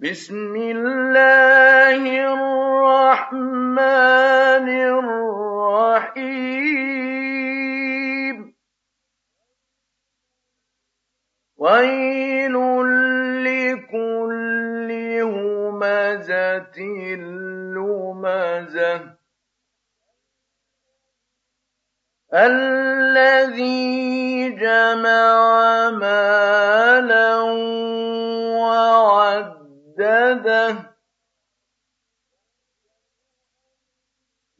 بسم الله الرحمن الرحيم ويل لكل همزه لمزه الذي جمع مالا وعدده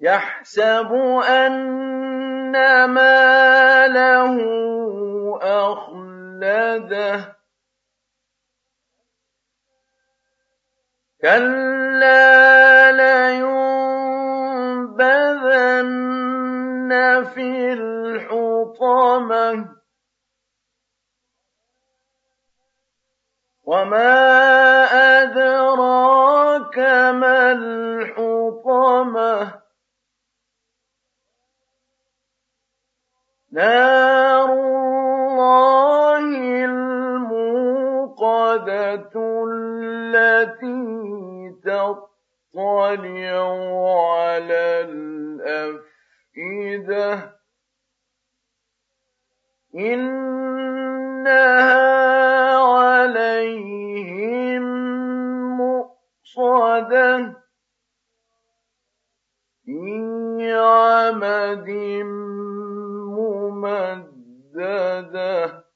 يحسب أن ماله أخلده. كلا لينبذن في الحطمة. وما ما الحطمة نار الله الموقدة التي تطلع على الأفئدة إنها عليهم مُّؤْصَدَةٍ من عَمَدٍ مُّمَدَّدَةٍ